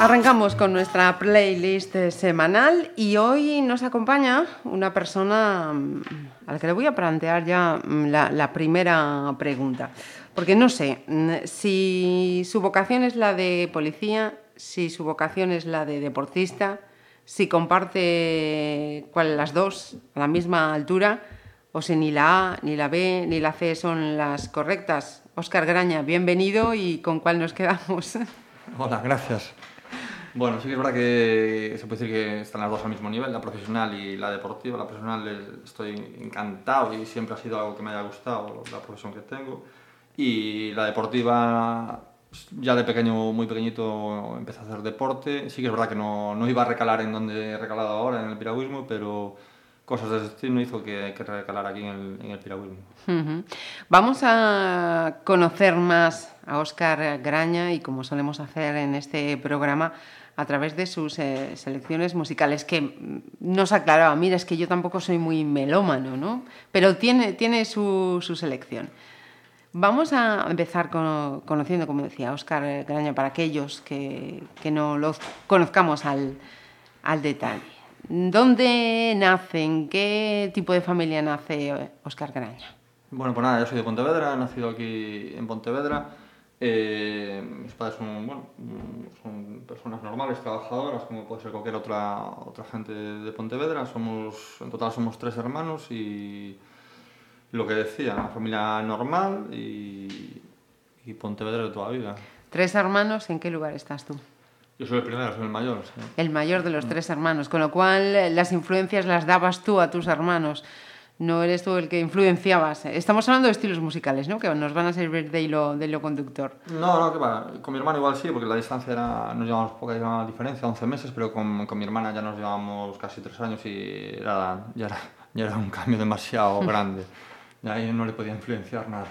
Arrancamos con nuestra playlist semanal y hoy nos acompaña una persona mm, a la que le voy a plantear ya mm, la, la primera pregunta. Porque no sé mm, si su vocación es la de policía, si su vocación es la de deportista, si comparte cuál las dos a la misma altura o si ni la A, ni la B, ni la C son las correctas. Óscar Graña, bienvenido y con cuál nos quedamos. Hola, gracias. Bueno, sí que es verdad que se puede decir que están las dos al mismo nivel, la profesional y la deportiva. La profesional eh, estoy encantado y siempre ha sido algo que me haya gustado, la profesión que tengo. Y la deportiva, ya de pequeño, muy pequeñito, empecé a hacer deporte. Sí que es verdad que no, no iba a recalar en donde he recalado ahora, en el piragüismo, pero cosas del destino hizo que, que recalar aquí en el, en el piragüismo. Vamos a conocer más a Óscar Graña y como solemos hacer en este programa a través de sus eh, selecciones musicales que nos aclaraba, mira, es que yo tampoco soy muy melómano, ¿no? Pero tiene, tiene su, su selección. Vamos a empezar con- conociendo, como decía Óscar Graña, para aquellos que, que no lo conozcamos al, al detalle. ¿Dónde nace? ¿En qué tipo de familia nace Óscar Graña? Bueno, pues nada, yo soy de Pontevedra, he nacido aquí en Pontevedra. Eh, mis padres son, bueno, mm, son personas normales, trabajadoras, como puede ser cualquier otra, otra gente de Pontevedra. Somos, en total somos tres hermanos y lo que decía, una familia normal y, y Pontevedra de toda la vida. Tres hermanos, ¿en qué lugar estás tú? Yo soy el primero, soy el mayor. sí. El mayor de los tres hermanos, con lo cual eh, las influencias las dabas tú a tus hermanos. No eres tú el que influenciabas. Estamos hablando de estilos musicales, ¿no? Que nos van a servir de hilo, de hilo conductor. No, no, que va. Con mi hermano igual sí, porque la distancia era, nos llevamos poca diferencia, 11 meses, pero con, con mi hermana ya nos llevamos casi 3 años y era, ya, era, ya era un cambio demasiado grande. Y ahí no le podía influenciar nada.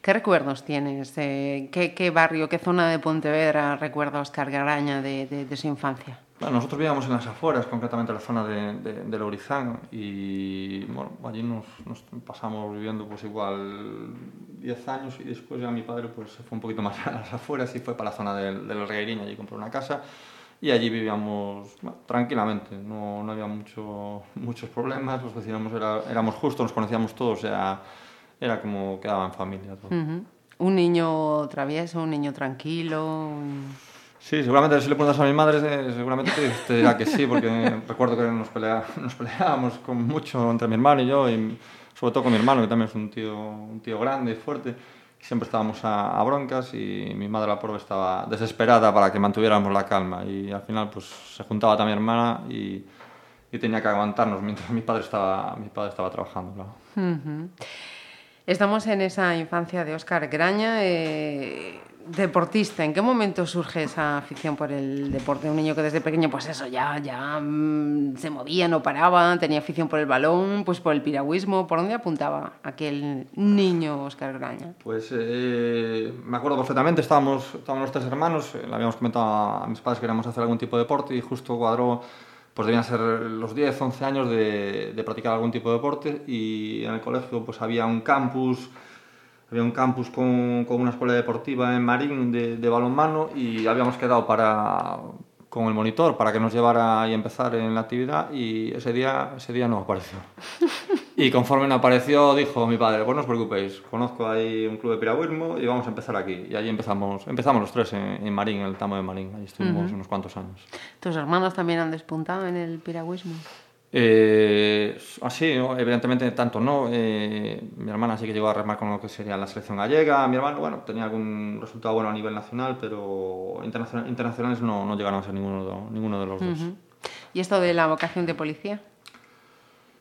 ¿Qué recuerdos tienes? Eh, ¿qué, qué barrio, qué zona de Pontevedra recuerda Oscar Garaña de, de- de su infancia? Bueno, nosotros vivíamos en las afueras, concretamente en la zona de, de, de Lourizán, y bueno, allí nos, nos pasamos viviendo pues igual 10 años y después ya mi padre pues se fue un poquito más a las afueras y fue para la zona del, del Regueirín, allí compró una casa y allí vivíamos bueno, tranquilamente, no, no había mucho, muchos problemas, los vecinos era, éramos justos, nos conocíamos todos, sea, era como quedaba en familia todo. Ujú. Un niño travieso, un niño tranquilo. un- Sí, seguramente si le preguntas a mi madre, eh, seguramente te, dirá que sí, porque recuerdo que nos, pelea, peleábamos con mucho entre mi hermano y yo, y sobre todo con mi hermano, que también es un tío, un tío grande y fuerte. Siempre estábamos a, broncas y mi madre, la pobre, estaba desesperada para que mantuviéramos la calma. Y al final, pues se juntaba también mi hermana y, tenía que aguantarnos mientras mi padre estaba, mi padre estaba trabajando. Estamos en esa infancia de Óscar Graña, eh, deportista. ¿En qué momento surge esa afición por el deporte? Un niño que desde pequeño, pues eso, ya, ya mm, se movía, no paraba, tenía afición por el balón, pues por el piragüismo. ¿Por dónde apuntaba aquel niño Óscar Graña? Pues eh, me acuerdo perfectamente, estábamos, estábamos los tres hermanos, eh, le habíamos comentado a, a mis padres que queríamos hacer algún tipo de deporte y justo cuadró, pues debían ser los 10, 11 años de, de practicar algún tipo de deporte y en el colegio pues había un campus, había un campus con, con una escuela deportiva en Marín de, de balonmano y habíamos quedado para, con el monitor para que nos llevara y empezar en la actividad y ese día, ese día no apareció. Y conforme no apareció, dijo mi padre, pues no os preocupéis, conozco ahí un club de piragüismo y vamos a empezar aquí. Y allí empezamos, empezamos los tres en, en Marín, en el Tamo de Marín. Allí estuvimos unos cuantos años. ¿Tus hermanos también han despuntado en el piragüismo? Eh, así, ¿no? evidentemente tanto no. Eh, mi hermana sí que llegó a remar con lo que sería la selección gallega. Mi hermano, bueno, tenía algún resultado bueno a nivel nacional, pero internacional- internacionales no, no llegaron a ser ninguno de, ninguno de los dos. Ujú. ¿Y esto de la vocación de policía?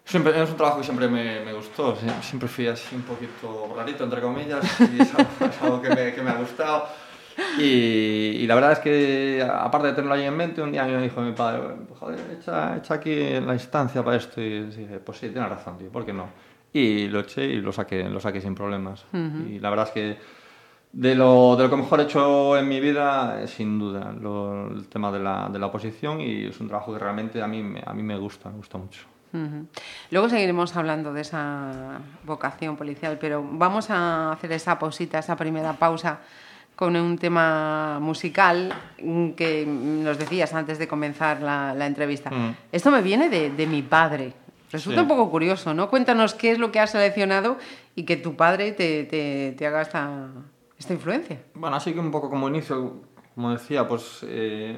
Siempre, es un trabajo que siempre me, me gustó, sie- siempre fui así un poquito rarito, entre comillas, y es algo, es algo que, me, que me ha gustado. Y, y la verdad es que, aparte de tenerlo ahí en mente, un día me dijo mi padre, joder, echa, echa aquí la instancia para esto. Y dije, pues sí, tienes razón, tío, ¿por qué no? y lo eché y lo saqué, lo saqué sin problemas. Y la verdad es que de lo, de lo que mejor he hecho en mi vida, eh, sin duda, lo- el tema de la, de la oposición y es un trabajo que realmente a mí, a mí me gusta, me gusta mucho. Luego seguiremos hablando de esa vocación policial, pero vamos a hacer esa pausita, esa primera pausa con un tema musical que nos decías antes de comenzar la, la entrevista. Mm. Esto me viene de, de mi padre. Resulta Sí. un poco curioso, ¿no? Cuéntanos qué es lo que has seleccionado y que tu padre te, te- te haga esta, esta influencia. Bueno, así que un poco como inicio, como decía, pues eh,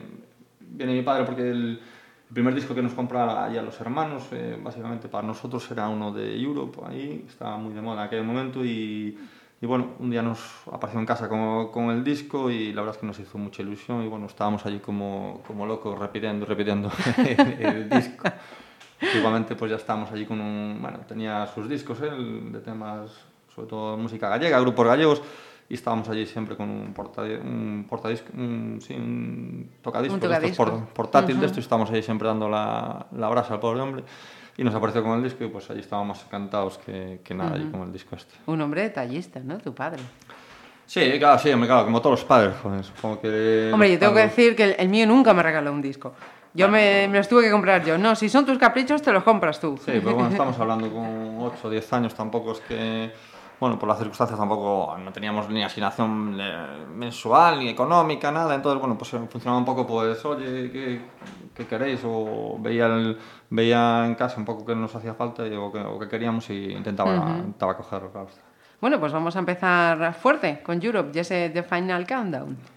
viene mi padre porque el, el primer disco que nos compra allá los hermanos, eh, básicamente para nosotros era uno de Europe, ahí estaba muy de moda en aquel momento y, y bueno, un día nos apareció en casa con, con el disco y la verdad es que nos hizo mucha ilusión y bueno, estábamos allí como, como locos repitiendo, repitiendo el, el disco. Igualmente pues ya estábamos allí con un... Bueno, tenía sus discos él, de temas, sobre todo música gallega, grupos gallegos, y estábamos allí siempre con un, porta, un portadisco, un, sí, un tocadiscos, Un de estos tocadiscos. por- portátil de esto, y estábamos allí siempre dando la, la brasa al pobre hombre, y nos apareció con el disco y pues allí estábamos encantados que, que nada, allí con el disco este. Un hombre detallista, ¿no? Tu padre. Sí, claro, sí, claro, como todos los padres, joder, supongo que... Hombre, yo tengo que decir que el, el mío nunca me regaló un disco. Yo me, me los tuve que comprar yo. No, si son tus caprichos, te los compras tú. Sí, pero bueno, estamos hablando con 8 o 10 años, tampoco es que, bueno, por las circunstancias tampoco no teníamos ni asignación eh, mensual ni económica, nada, entonces, bueno, pues eh, funcionaba un poco, pues, oye, ¿qué, qué queréis? O veía, el- veía en casa un poco que nos hacía falta o, que queríamos y intentaba, intentaba cogerlo, claro. está. Bueno, pues vamos a empezar fuerte con Europe y ese The Final Countdown.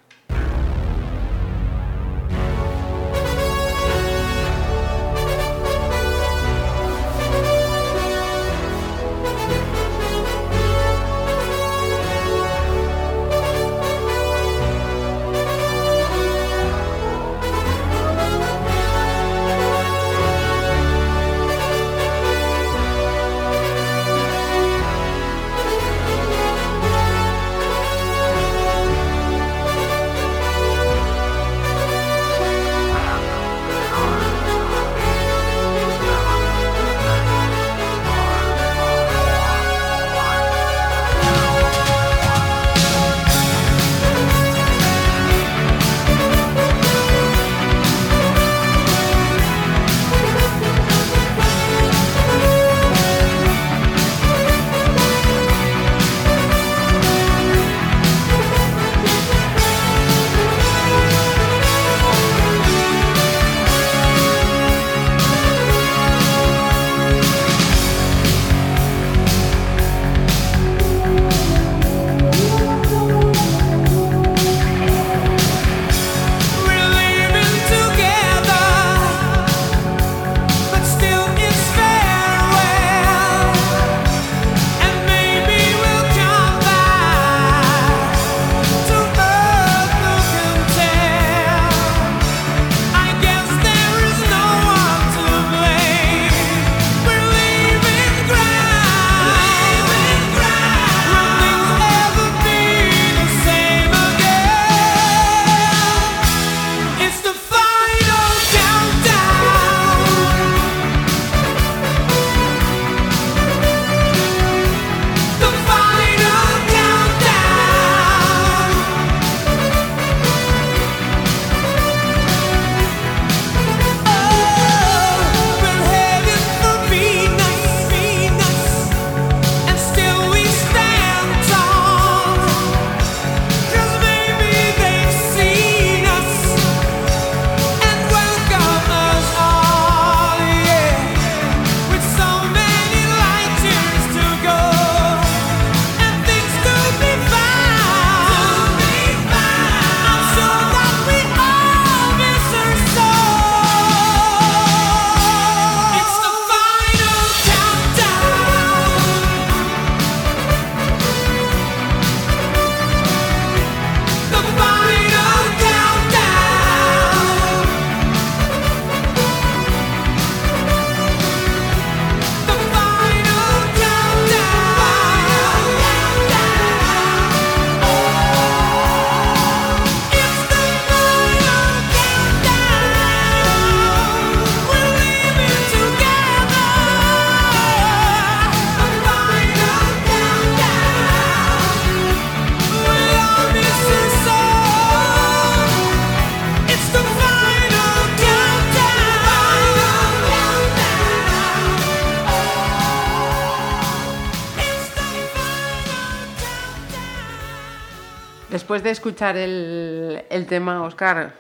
Después de escuchar el, el tema, Oscar,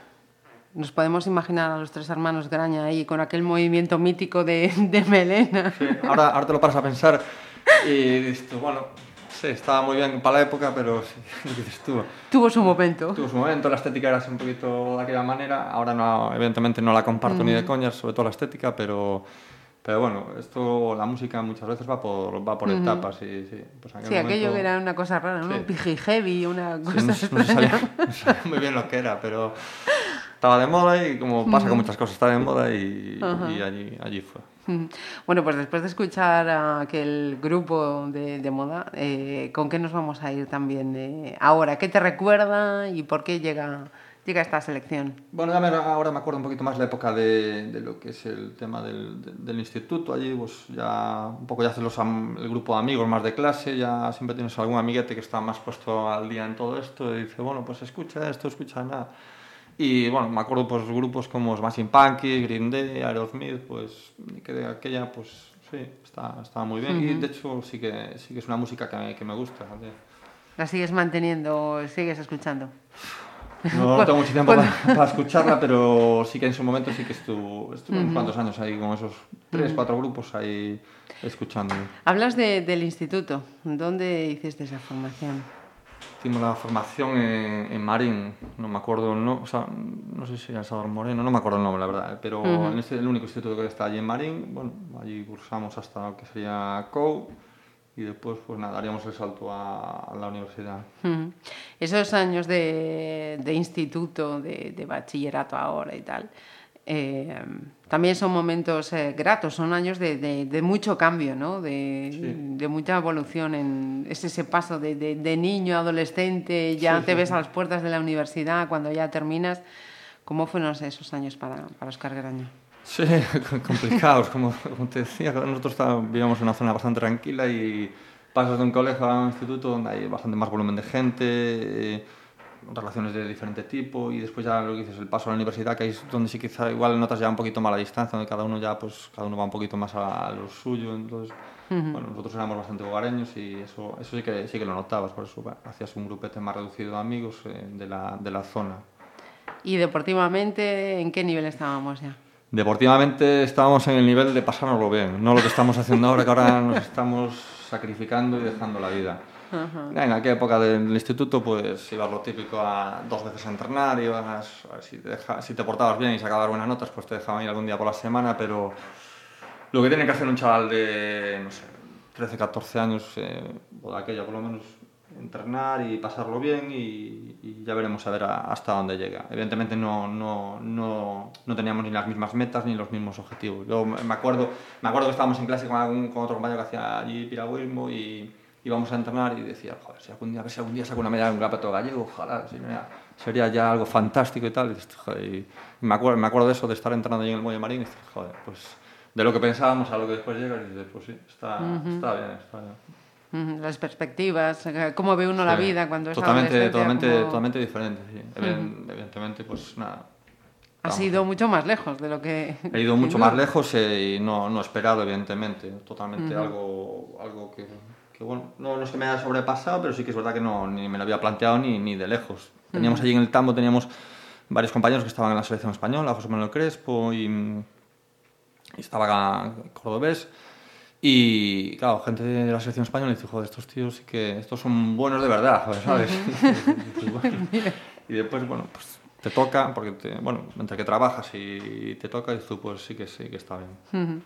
nos podemos imaginar a los tres hermanos Graña ahí con aquel movimiento mítico de, de melena. Sí, ahora, ahora te lo paras a pensar y dices tú, bueno, sí, estaba muy bien para la época, pero sí, dices tú, Tuvo su momento. tuvo su momento, la estética era así un poquito de aquella manera, ahora no, evidentemente no la comparto ni de coñas, sobre todo la estética, pero, pero bueno, esto, la música muchas veces va por, va por etapas y sí, pues aquel Sí, aquello que era una cosa rara, ¿no? Sí. Piji heavy, una Sí, cosa no, no sabía, no sabía muy bien lo que era, pero estaba de moda y como pasa con muchas cosas, está de moda y, y allí, allí fue. Bueno, pues después de escuchar a aquel grupo de, de moda, eh, ¿con qué nos vamos a ir también eh, ahora? ¿Qué te recuerda y por qué llega, llega esta selección? Bueno, ya me- ahora me acuerdo un poquito más la época de, de lo que es el tema del, de- del instituto. Allí, pues ya un poco ya haces los el grupo de amigos más de clase, ya siempre tienes algún amiguete que está más puesto al día en todo esto y dice, bueno, pues escucha esto, escucha nada. Y bueno, me acuerdo pues grupos como Smashing Pumpkins, Green Day, Aerosmith, pues que de aquella, pues sí, está, está muy bien. Y de hecho sí que, sí que es una música que, me- que me gusta. ¿vale? ¿La sigues manteniendo, sigues escuchando? No, tengo mucho tiempo para, para escucharla, pero sí que en su momento sí que estuve, estuve unos cuantos años ahí con esos tres, cuatro grupos ahí escuchando. Hablas de- del instituto. ¿Dónde hiciste esa formación? Hicimos la formación en, en Marín, no me acuerdo, no, o sea, no sé si era Salvador Moreno, no me acuerdo el nombre, la verdad, pero en este, el único instituto que está allí en Marín, bueno, allí cursamos hasta lo que sería COU y después pues nada, daríamos el salto a, la universidad. Ujú. Esos años de, de instituto, de, de bachillerato ahora y tal, eh, también son momentos eh, gratos, son años de, de- mucho cambio, ¿no? de, de mucha evolución. En, es ese paso de, niño adolescente, ya te ves a las puertas de la universidad, cuando ya terminas. ¿Cómo fueron esos años para, para Oscar Graña? Sí, complicados, como, como te decía, nosotros vivíamos en una zona bastante tranquila y pasas de un colegio a un instituto donde hay bastante más volumen de gente, eh, relaciones de diferente tipo y después ya lo que dices, el paso a la universidad, que ahí es donde sí quizá igual notas ya un poquito más la distancia, donde cada uno ya, pues cada uno va un poquito más a, a lo suyo, entonces, bueno, nosotros éramos bastante hogareños y eso, eso sí que, sí que lo notabas, por eso hacías un grupete más reducido de amigos eh, de, la, de la zona. Y deportivamente, ¿en qué nivel estábamos ya? Deportivamente estábamos en el nivel de pasárnoslo bien, no lo que estamos haciendo ahora, que ahora nos estamos sacrificando y dejando la vida. En aquella época del instituto, pues ibas lo típico a dos veces a entrenar, ibas, a ver, si, te deja- si te portabas bien y sacabas buenas notas, pues te dejaban ir algún día por la semana, pero lo que tiene que hacer un chaval de, no sé, 13, 14 años, eh, o de aquella por lo menos, entrenar y pasarlo bien y, y ya veremos a ver a- hasta dónde llega. Evidentemente no, no, no, no teníamos ni las mismas metas ni los mismos objetivos. Yo me acuerdo, me acuerdo que estábamos en clase con, algún, con otro compañero que hacía allí piragüismo y íbamos a entrenar y decía, joder, si algún día, a ver si algún día saco una medalla en un campeonato gallego, ojalá, si sería ya algo fantástico y tal. Y, me, acuerdo, me acuerdo de eso, de estar entrenando allí en el Muelle Marín y dices, joder, pues de lo que pensábamos a lo que después llega y dices, pues sí, está, está bien, está bien. Las perspectivas, eh, cómo ve uno la Sí, vida cuando es totalmente, totalmente, cómo- totalmente diferente. sí. Eviden- Evidentemente, pues nada. Has ido mucho más lejos de lo que... He ido mucho más lejos eh, y no, no esperado, evidentemente. Totalmente algo, algo que, que, bueno, no, no que me haya sobrepasado, pero sí que es verdad que no, ni me lo había planteado ni, ni de lejos. Teníamos allí en el tambo, teníamos varios compañeros que estaban en la selección española, José Manuel Crespo y, y estaba Cordobés. Y claro, gente de la selección española dice, joder, estos tíos sí que, estos son buenos de verdad, joder, ¿sabes? Pues bueno. y después, bueno, pues te toca, porque, te- bueno, entre que trabajas y te toca, y tú pues sí que sí que está bien.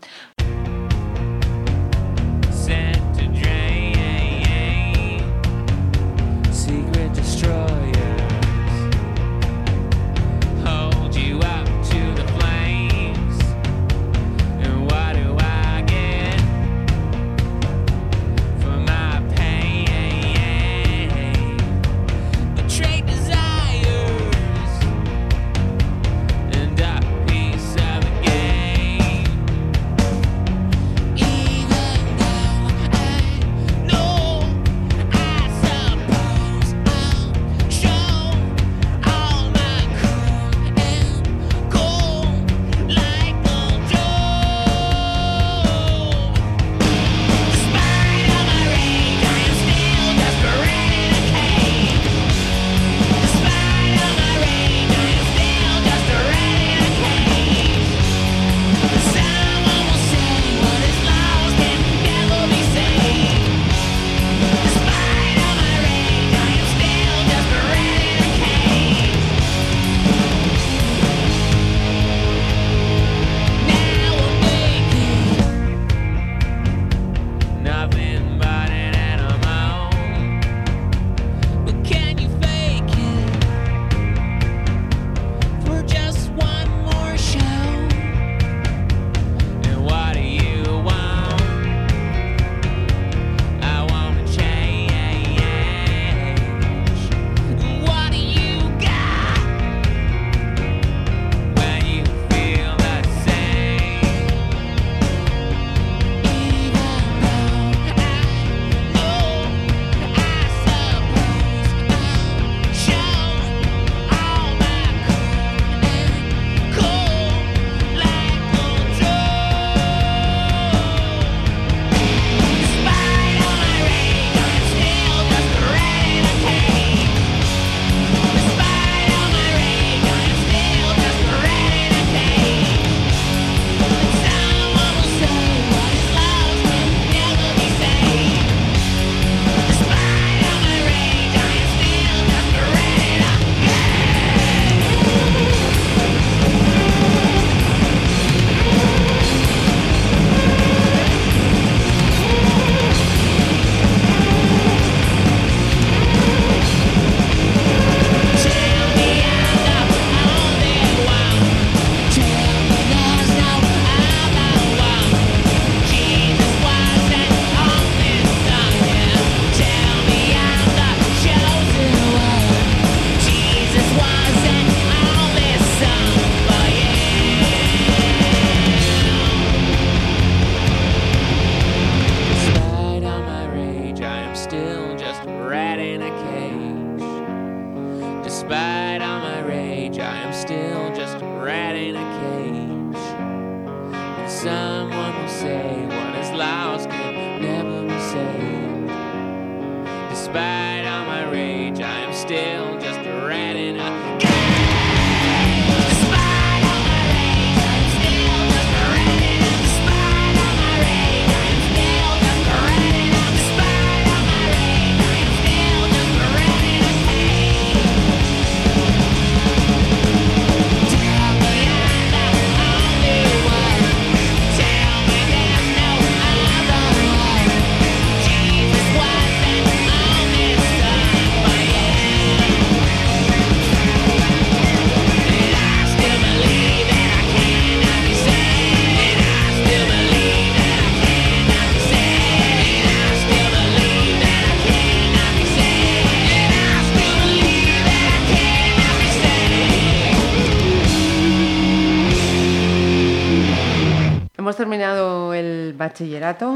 Hemos terminado el bachillerato.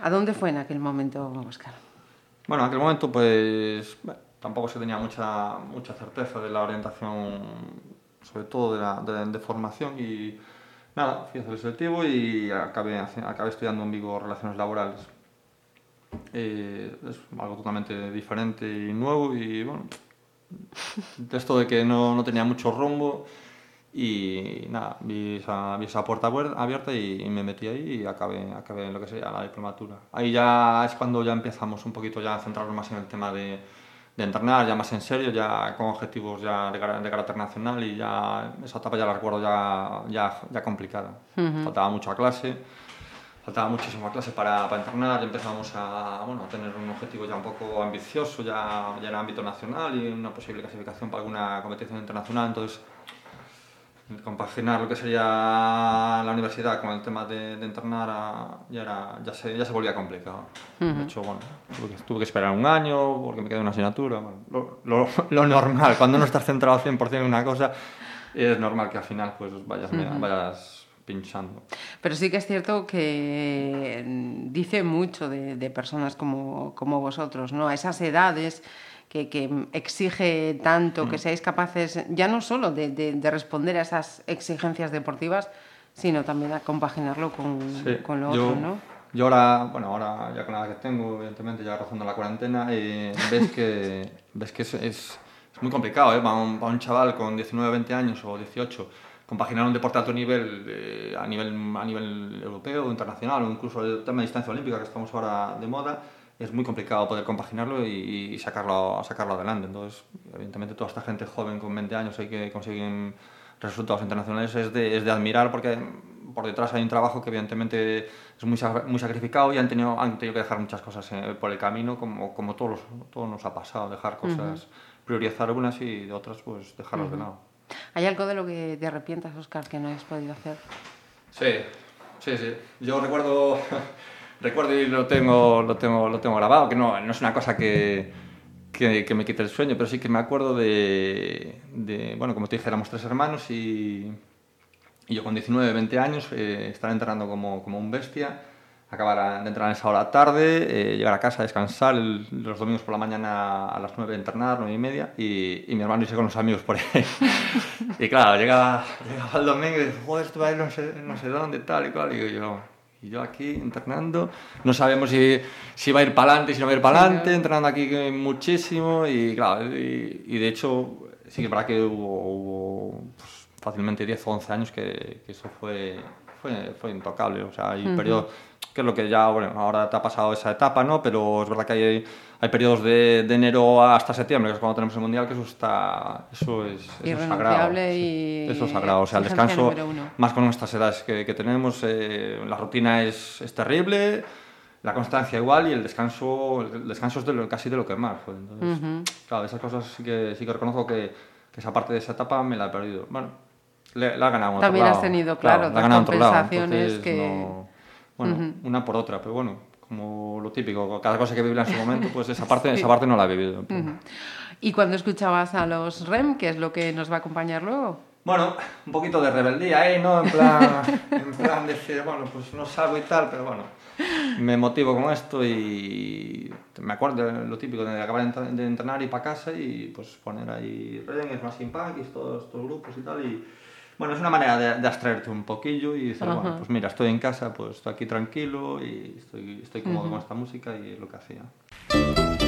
¿A dónde fue en aquel momento, Oscar? Bueno, en aquel momento pues bueno, tampoco se tenía mucha, mucha certeza de la orientación, sobre todo de, la, de, de formación y nada, fui a hacer el selectivo y acabé, acabé estudiando en Vigo Relaciones Laborales. Eh, es algo totalmente diferente y nuevo y bueno, esto de que no, no tenía mucho rumbo y nada, vi esa, vi esa puerta abierta y, y me metí ahí y acabé, acabé en lo que sería la diplomatura. Ahí ya es cuando ya empezamos un poquito ya a centrarnos más en el tema de, de entrenar, ya más en serio, ya con objetivos ya de, de carácter nacional y ya esa etapa ya la recuerdo ya, ya, ya complicada. Faltaba mucha clase, faltaba muchísima clase para, para entrenar y empezamos a, bueno, a tener un objetivo ya un poco ambicioso, ya, ya en ámbito nacional y una posible clasificación para alguna competición internacional, entonces compaginar lo que sería la universidad con el tema de, de entrenar a- ya, era, ya, se, ya se volvía complicado. De hecho, bueno, tuve que, tuve que esperar un año porque me quedé una asignatura. bueno, lo, lo- lo normal, cuando no estás centrado 100% en una cosa, es normal que al final pues vayas, vayas pinchando. Pero sí que es cierto que dice mucho de, de personas como, como vosotros, ¿no? A esas edades que, que exige tanto, Mm. que seáis capaces ya no solo de, de- de responder a esas exigencias deportivas, sino también a compaginarlo con, Sí, con lo yo, otro, ¿no? Yo ahora, bueno, ahora ya con la edad que tengo, evidentemente ya rozando la cuarentena, eh, ves que, ves que es, es, es muy complicado, ¿eh? Para un, para un chaval con 19, 20 años o 18, compaginar un deporte de alto nivel, eh, a nivel a nivel europeo, internacional, o incluso el tema de distancia olímpica que estamos ahora de moda, es muy complicado poder compaginarlo y, y sacarlo, sacarlo adelante. Entonces, evidentemente toda esta gente joven con 20 años hay que consiguen resultados internacionales es de, es de admirar porque por detrás hay un trabajo que evidentemente es muy, muy sacrificado y han tenido, han tenido que dejar muchas cosas eh, por el camino como, como todos, los- todos nos ha pasado, dejar cosas, priorizar algunas y de otras pues dejarlas de lado. ¿Hay algo de lo que te arrepientas, Oscar, que no hayas podido hacer? Sí, sí, sí. Yo recuerdo, recuerdo y lo tengo, lo tengo, lo tengo grabado, que no, no es una cosa que, que, que me quite el sueño, pero sí que me acuerdo de, de, bueno, como te dije, éramos tres hermanos y, y yo con 19, 20 años eh, estar entrenando como, como un bestia, acabar de entrenar a esa hora tarde, eh, llegar a casa, descansar, el- los domingos por la mañana a las 9 entrenar, 9 y media, y, y mi hermano irse con los amigos por ahí. y claro, llegaba, llegaba el domingo y dice, joder, estuve ahí no sé, no sé dónde, tal y cual, y yo... Y yo aquí entrenando, no sabemos si, si va a ir para adelante, si no va a ir para Sí, adelante, ¿no? entrenando aquí muchísimo y claro, y, y de hecho sí que es verdad que hubo, hubo, pues, fácilmente 10 o 11 años que, que eso fue, fue, fue intocable, o sea, hay periodos, que es lo que ya, bueno, ahora te ha pasado esa etapa, ¿no? Pero es verdad que hay, hay periodos de, de enero hasta septiembre, que es cuando tenemos el Mundial, que eso está, eso es, eso es sagrado. Y Eso es sagrado, o sea, el descanso, más con nuestras edades que, que tenemos, eh, la rutina es, es terrible, la constancia igual y el descanso, el descanso es de lo- casi de lo que más. joder. Entonces, claro, esas cosas sí que, sí que reconozco que, que esa parte de esa etapa me la he perdido. Bueno, le, la he ganado en otro También has lado. tenido, claro, la he otras ganado en otro lado, compensaciones entonces que- no- bueno, una por otra, pero bueno, como lo típico, cada cosa que vive en su momento, pues esa parte, esa parte no la he vivido. Y cuando escuchabas a los REM, que es lo que nos va a acompañar luego. Bueno, un poquito de rebeldía ahí, ¿no? En plan, en plan decir, bueno, pues no salgo y tal, pero bueno, me motivo con esto y me acuerdo de lo típico de acabar de entr- de entrenar y para casa y pues poner ahí Ren, Smashing Pumpkins, todos estos grupos y tal y bueno, es una manera de, de abstraerte un poquillo y decir, bueno, pues mira, estoy en casa, pues estoy aquí tranquilo y estoy, estoy cómodo con esta música y es lo que hacía.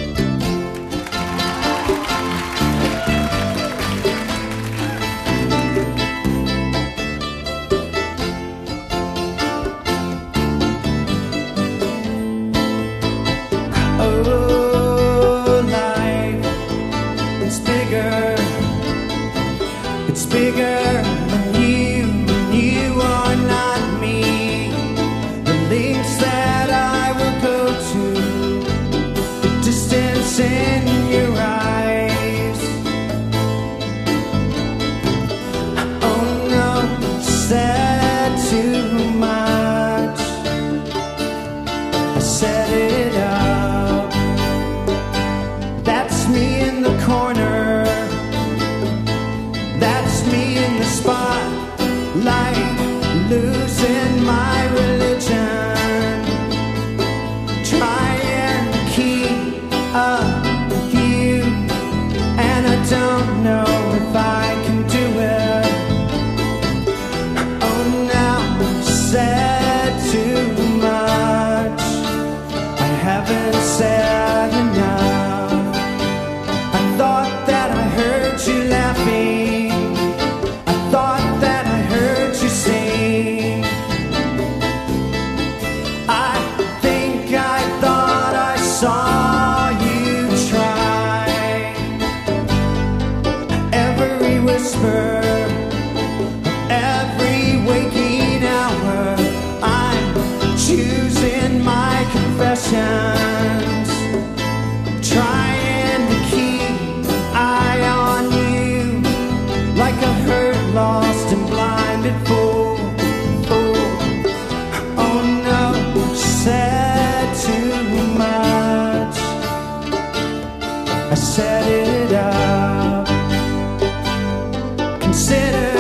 Consider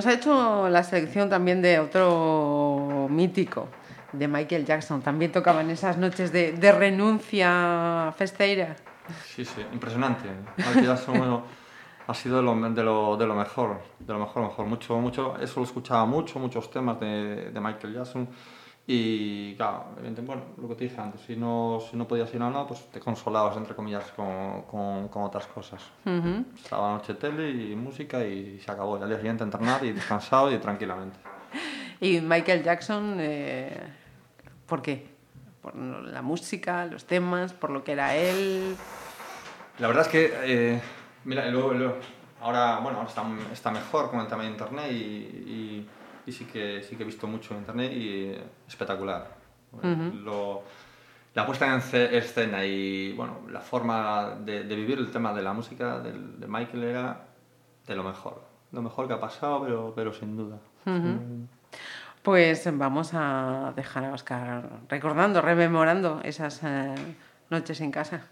nos ha hecho la selección también de otro mítico, de Michael Jackson. También tocaba en esas noches de, de renuncia festeira. Sí, sí, impresionante. Michael Jackson bueno, ha sido de lo, de, lo, de lo mejor, de lo mejor, mejor. Mucho, mucho, eso lo escuchaba mucho, muchos temas de, de Michael Jackson. Y claro, bueno, lo que te dije antes, si no, si no podías ir a nada, pues te consolabas, entre comillas, con, con, con otras cosas. Ujú. Estaba noche tele y música y se acabó. Y al día siguiente entrenar y descansado y tranquilamente. Y Michael Jackson, eh, ¿por qué? Por la música, los temas, por lo que era él. La verdad es que, eh, mira, luego, luego- ahora, bueno, ahora está, está mejor con el tema de internet y, y, y sí, que, sí que he visto mucho en internet y espectacular. Lo- la puesta en ce- escena y, bueno, la forma de, de vivir el tema de la música del- de Michael era de lo mejor. Lo mejor que ha pasado, pero, pero sin duda. Pues vamos a dejar a Oscar recordando, rememorando esas eh, noches en casa.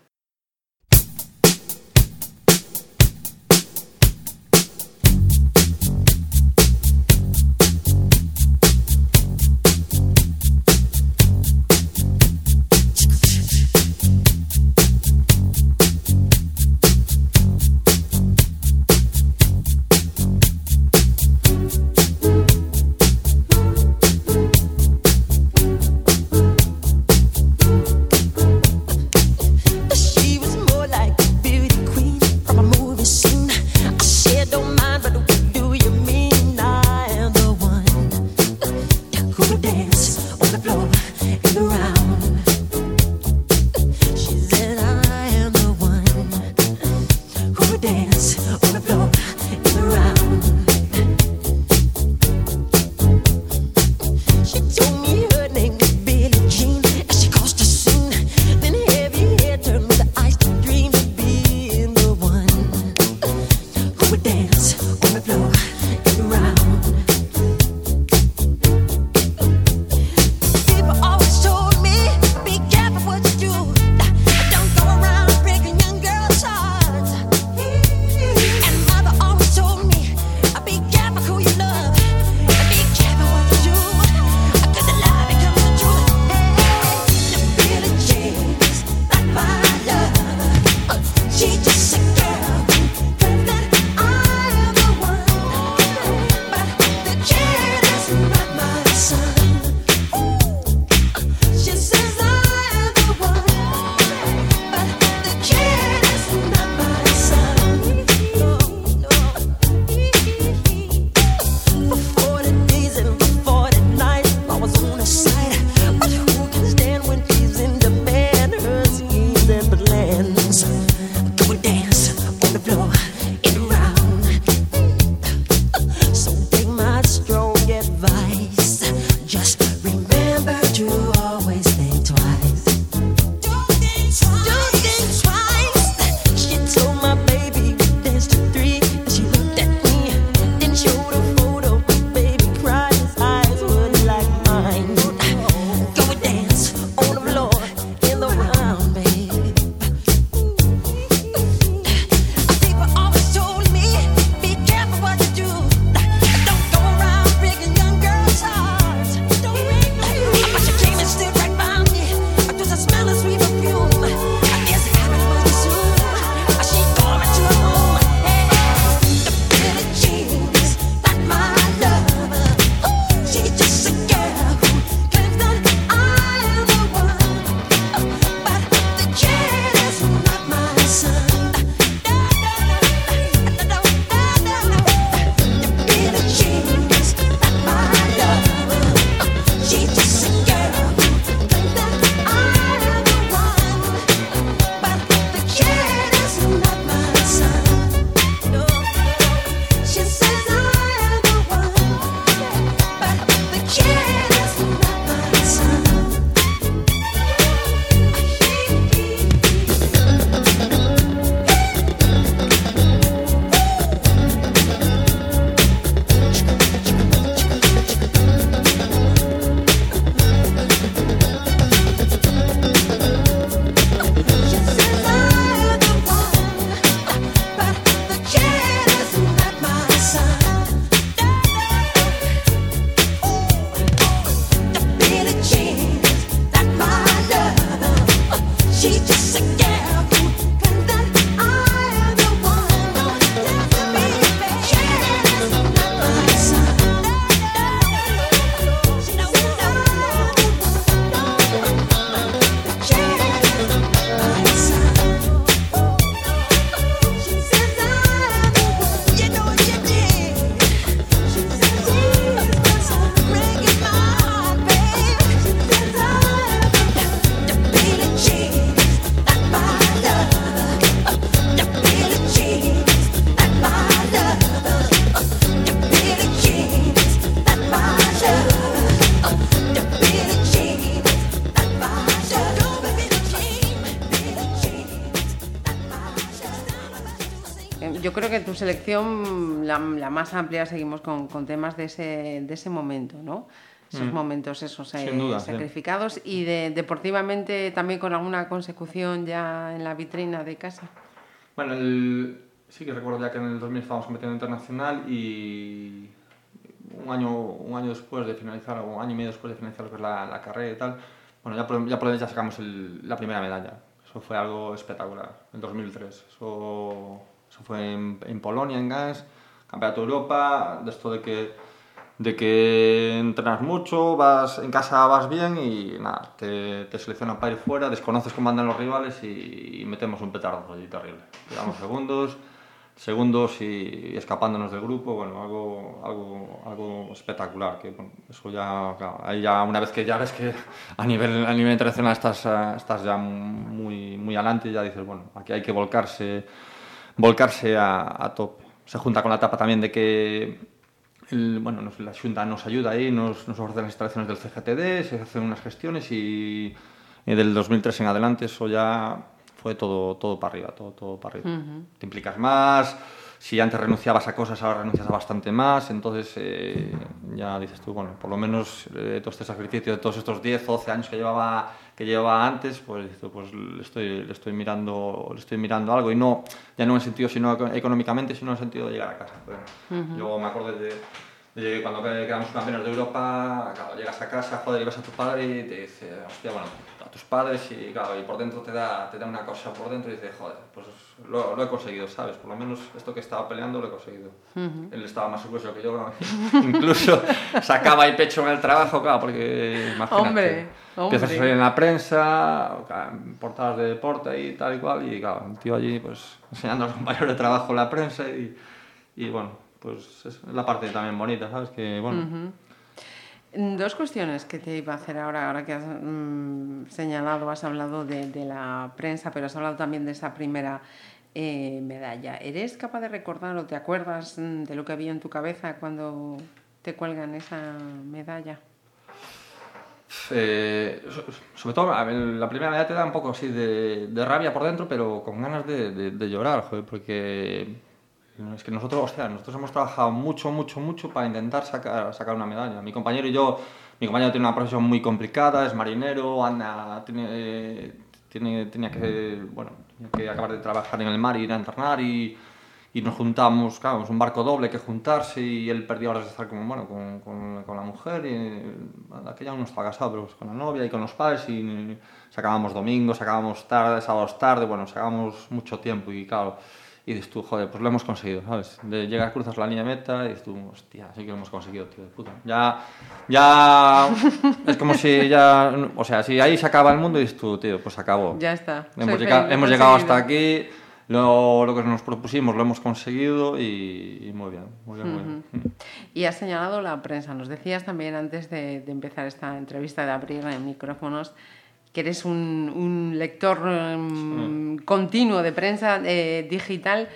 Que tu selección, la, la más amplia, seguimos con, con temas de ese, de ese momento, ¿no? Esos momentos, esos eh, Mm. Duda, sí. sacrificados. Y de, deportivamente también con alguna consecución ya en la vitrina de casa. Bueno, el- sí que recuerdo ya que en el 2000 estábamos compitiendo internacional y un año, un año después de finalizar, o un año y medio después de finalizar lo que es la, la carrera y tal, bueno, ya por, ya por ya sacamos el- la primera medalla. Eso fue algo espectacular, en 2003. Eso, eso fue en, en Polonia, en Gans, Campeonato de Europa, de esto de que, de que entrenas mucho, vas en casa vas bien y nada, te, te seleccionan para ir fuera, desconoces cómo andan los rivales y, y metemos un petardo allí terrible. Quedamos segundos, segundos y, escapándonos del grupo, bueno, algo, algo, algo espectacular, que bueno, eso ya, claro, ahí ya una vez que ya ves que a nivel, a nivel internacional estás, eh, estás ya muy, muy adelante, ya dices, bueno, aquí hay que volcarse, volcarse a, a tope. Se junta con la etapa también de que el- bueno, nos- la Junta nos ayuda ahí, nos, nos ofrece las instalaciones del CGTD, se hacen unas gestiones y, y del 2003 en adelante eso ya fue todo, todo para arriba, todo, todo para arriba. Te implicas más, si antes renunciabas a cosas, ahora renuncias a bastante más, entonces eh, ya dices tú, bueno, por lo menos eh, todo este sacrificio de todos estos 10 o 12 años que llevaba, que llevaba antes, pues, pues le, estoy, le, estoy mirando, le estoy mirando algo y no, ya no en el sentido sino eco- económicamente, sino en el sentido de llegar a casa. Yo me acuerdo de, de cuando que- quedamos campeones de Europa, claro, llegas a casa, joder, y ves a tu padre y te dice, hostia, bueno, a tus padres y claro, y por dentro te da, te da una cosa por dentro y dices, joder, pues lo, lo he conseguido, ¿sabes? Por lo menos esto que estaba peleando lo he conseguido. Él estaba más orgulloso que yo, incluso sacaba ahí pecho en el trabajo, claro, porque imagínate, Hombre, empiezas a hombre. salir en la prensa, portadas de deporte y tal y cual, y claro, el tío allí pues enseñando a los compañeros de trabajo en la prensa y, y bueno, pues es la parte también bonita, ¿sabes? Que bueno, Mm, Dos cuestiones que te iba a hacer ahora, ahora que has mm, señalado, has hablado de, la prensa, pero has hablado también de esa primera eh, medalla. ¿Eres capaz de recordar o te acuerdas mm, de lo que había en tu cabeza cuando te cuelgan esa medalla? Eh, so- sobre todo, la primera medalla te da un poco así de, rabia por dentro, pero con ganas de, llorar, porque es que nosotros, hostia, nosotros hemos trabajado mucho, mucho, mucho para intentar sacar, sacar una medalla. Mi compañero y yo, mi compañero tiene una profesión muy complicada, es marinero, anda, tiene, tiene, tenía que, bueno, tenía que acabar de trabajar en el mar y ir a entrenar y y nos juntamos, claro, es un barco doble que juntarse y él perdió horas de estar con, bueno, con, con, con la mujer y bueno, aquella no estaba casado, pero con la novia y con los padres y sacábamos domingos, sacábamos tarde, sábados tarde, bueno, sacábamos mucho tiempo y claro, y dices tú, joder, pues lo hemos conseguido, ¿sabes? De llegar, cruzas la línea de meta y dices tú, hostia, sí que lo hemos conseguido, tío de puta. Ya, ya, es como si ya, o sea, si ahí se acaba el mundo y dices tú, tío, pues acabó. Ya está. Hemos, soy llega- feliz, hemos he llegado hasta aquí, lo, lo que nos propusimos lo hemos conseguido y, y muy bien, muy bien, muy bien. Y has señalado la prensa. Nos decías también antes de, de empezar esta entrevista, de abrir en micrófonos, que eres un, un lector em, continuo de prensa eh, digital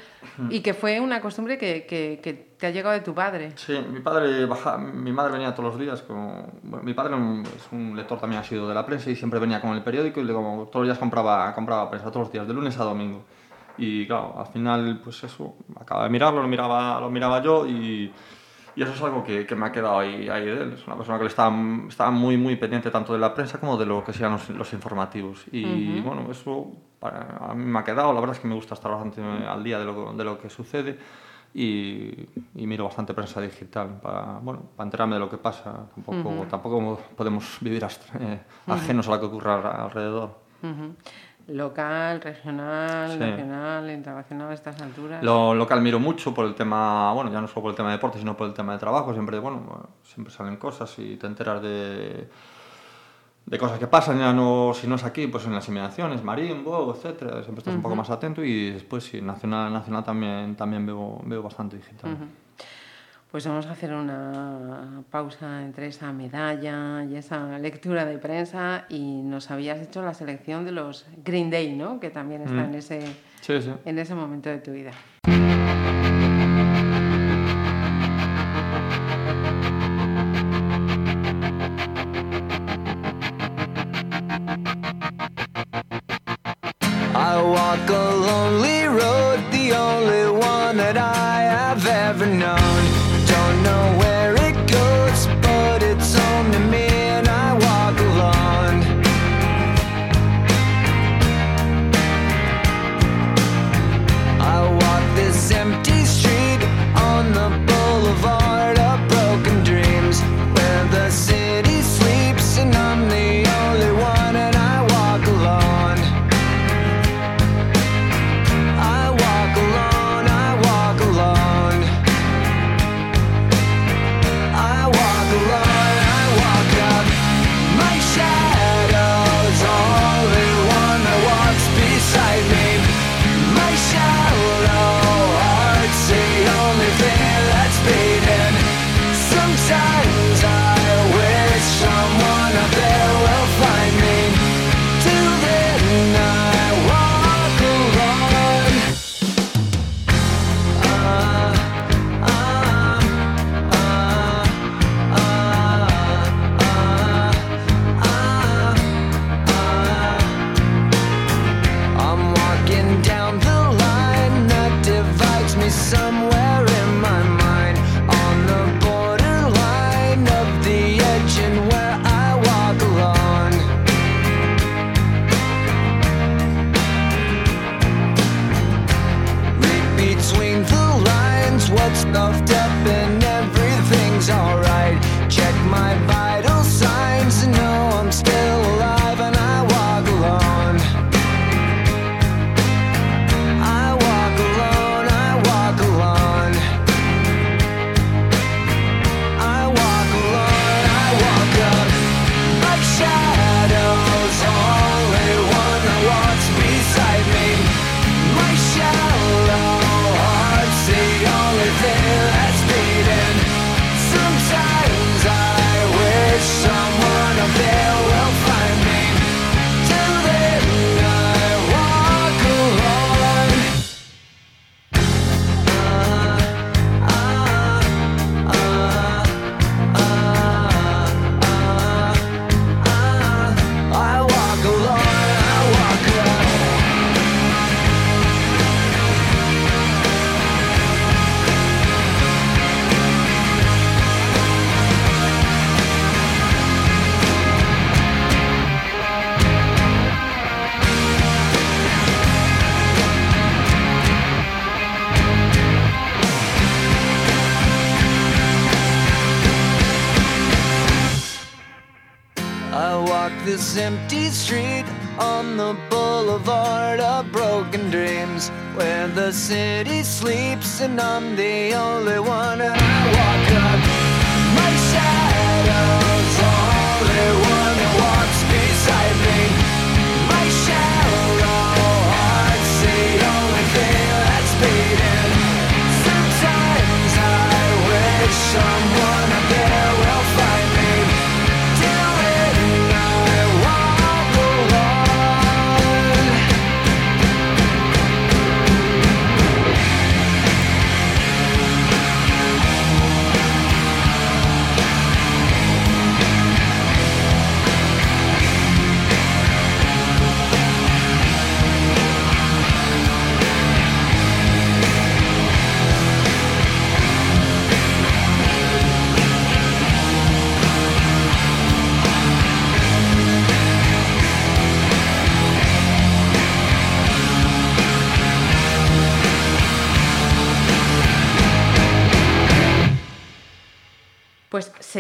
y que fue una costumbre que, que- que te ha llegado de tu padre. Sí, mi padre baja, mi madre venía todos los días con, bueno, mi padre es un lector también ha sido de la prensa y siempre venía con el periódico y luego todos los días compraba, compraba prensa, todos los días, de lunes a domingo. Y claro, al final, pues eso, acaba de mirarlo, lo miraba, lo miraba yo y, y eso es algo que, que me ha quedado ahí, ahí de él. Es una persona que le estaba, estaba muy, muy pendiente tanto de la prensa como de lo que sean los, los informativos. Y bueno, eso para, a mí me ha quedado. La verdad es que me gusta estar bastante al día de lo, de lo que sucede y, y miro bastante prensa digital para, bueno, para enterarme de lo que pasa. Tampoco, tampoco podemos vivir eh, ajenos a lo que ocurra al- alrededor. Local, regional, Sí. nacional, internacional, a estas alturas. Lo local miro mucho por el tema, bueno, ya no solo por el tema de deporte, sino por el tema de trabajo. Siempre, bueno, siempre salen cosas y te enteras de, de cosas que pasan. Ya no, si no es aquí, pues en las inmigraciones, Marín, Bogo, etcétera. Siempre estás un poco más atento y después, sí, nacional, nacional también, también veo, veo bastante digital. Pues vamos a hacer una pausa entre esa medalla y esa lectura de prensa y nos habías hecho la selección de los Green Day, ¿no? Que también está en, ese, Sí, sí. en ese momento de tu vida. Empty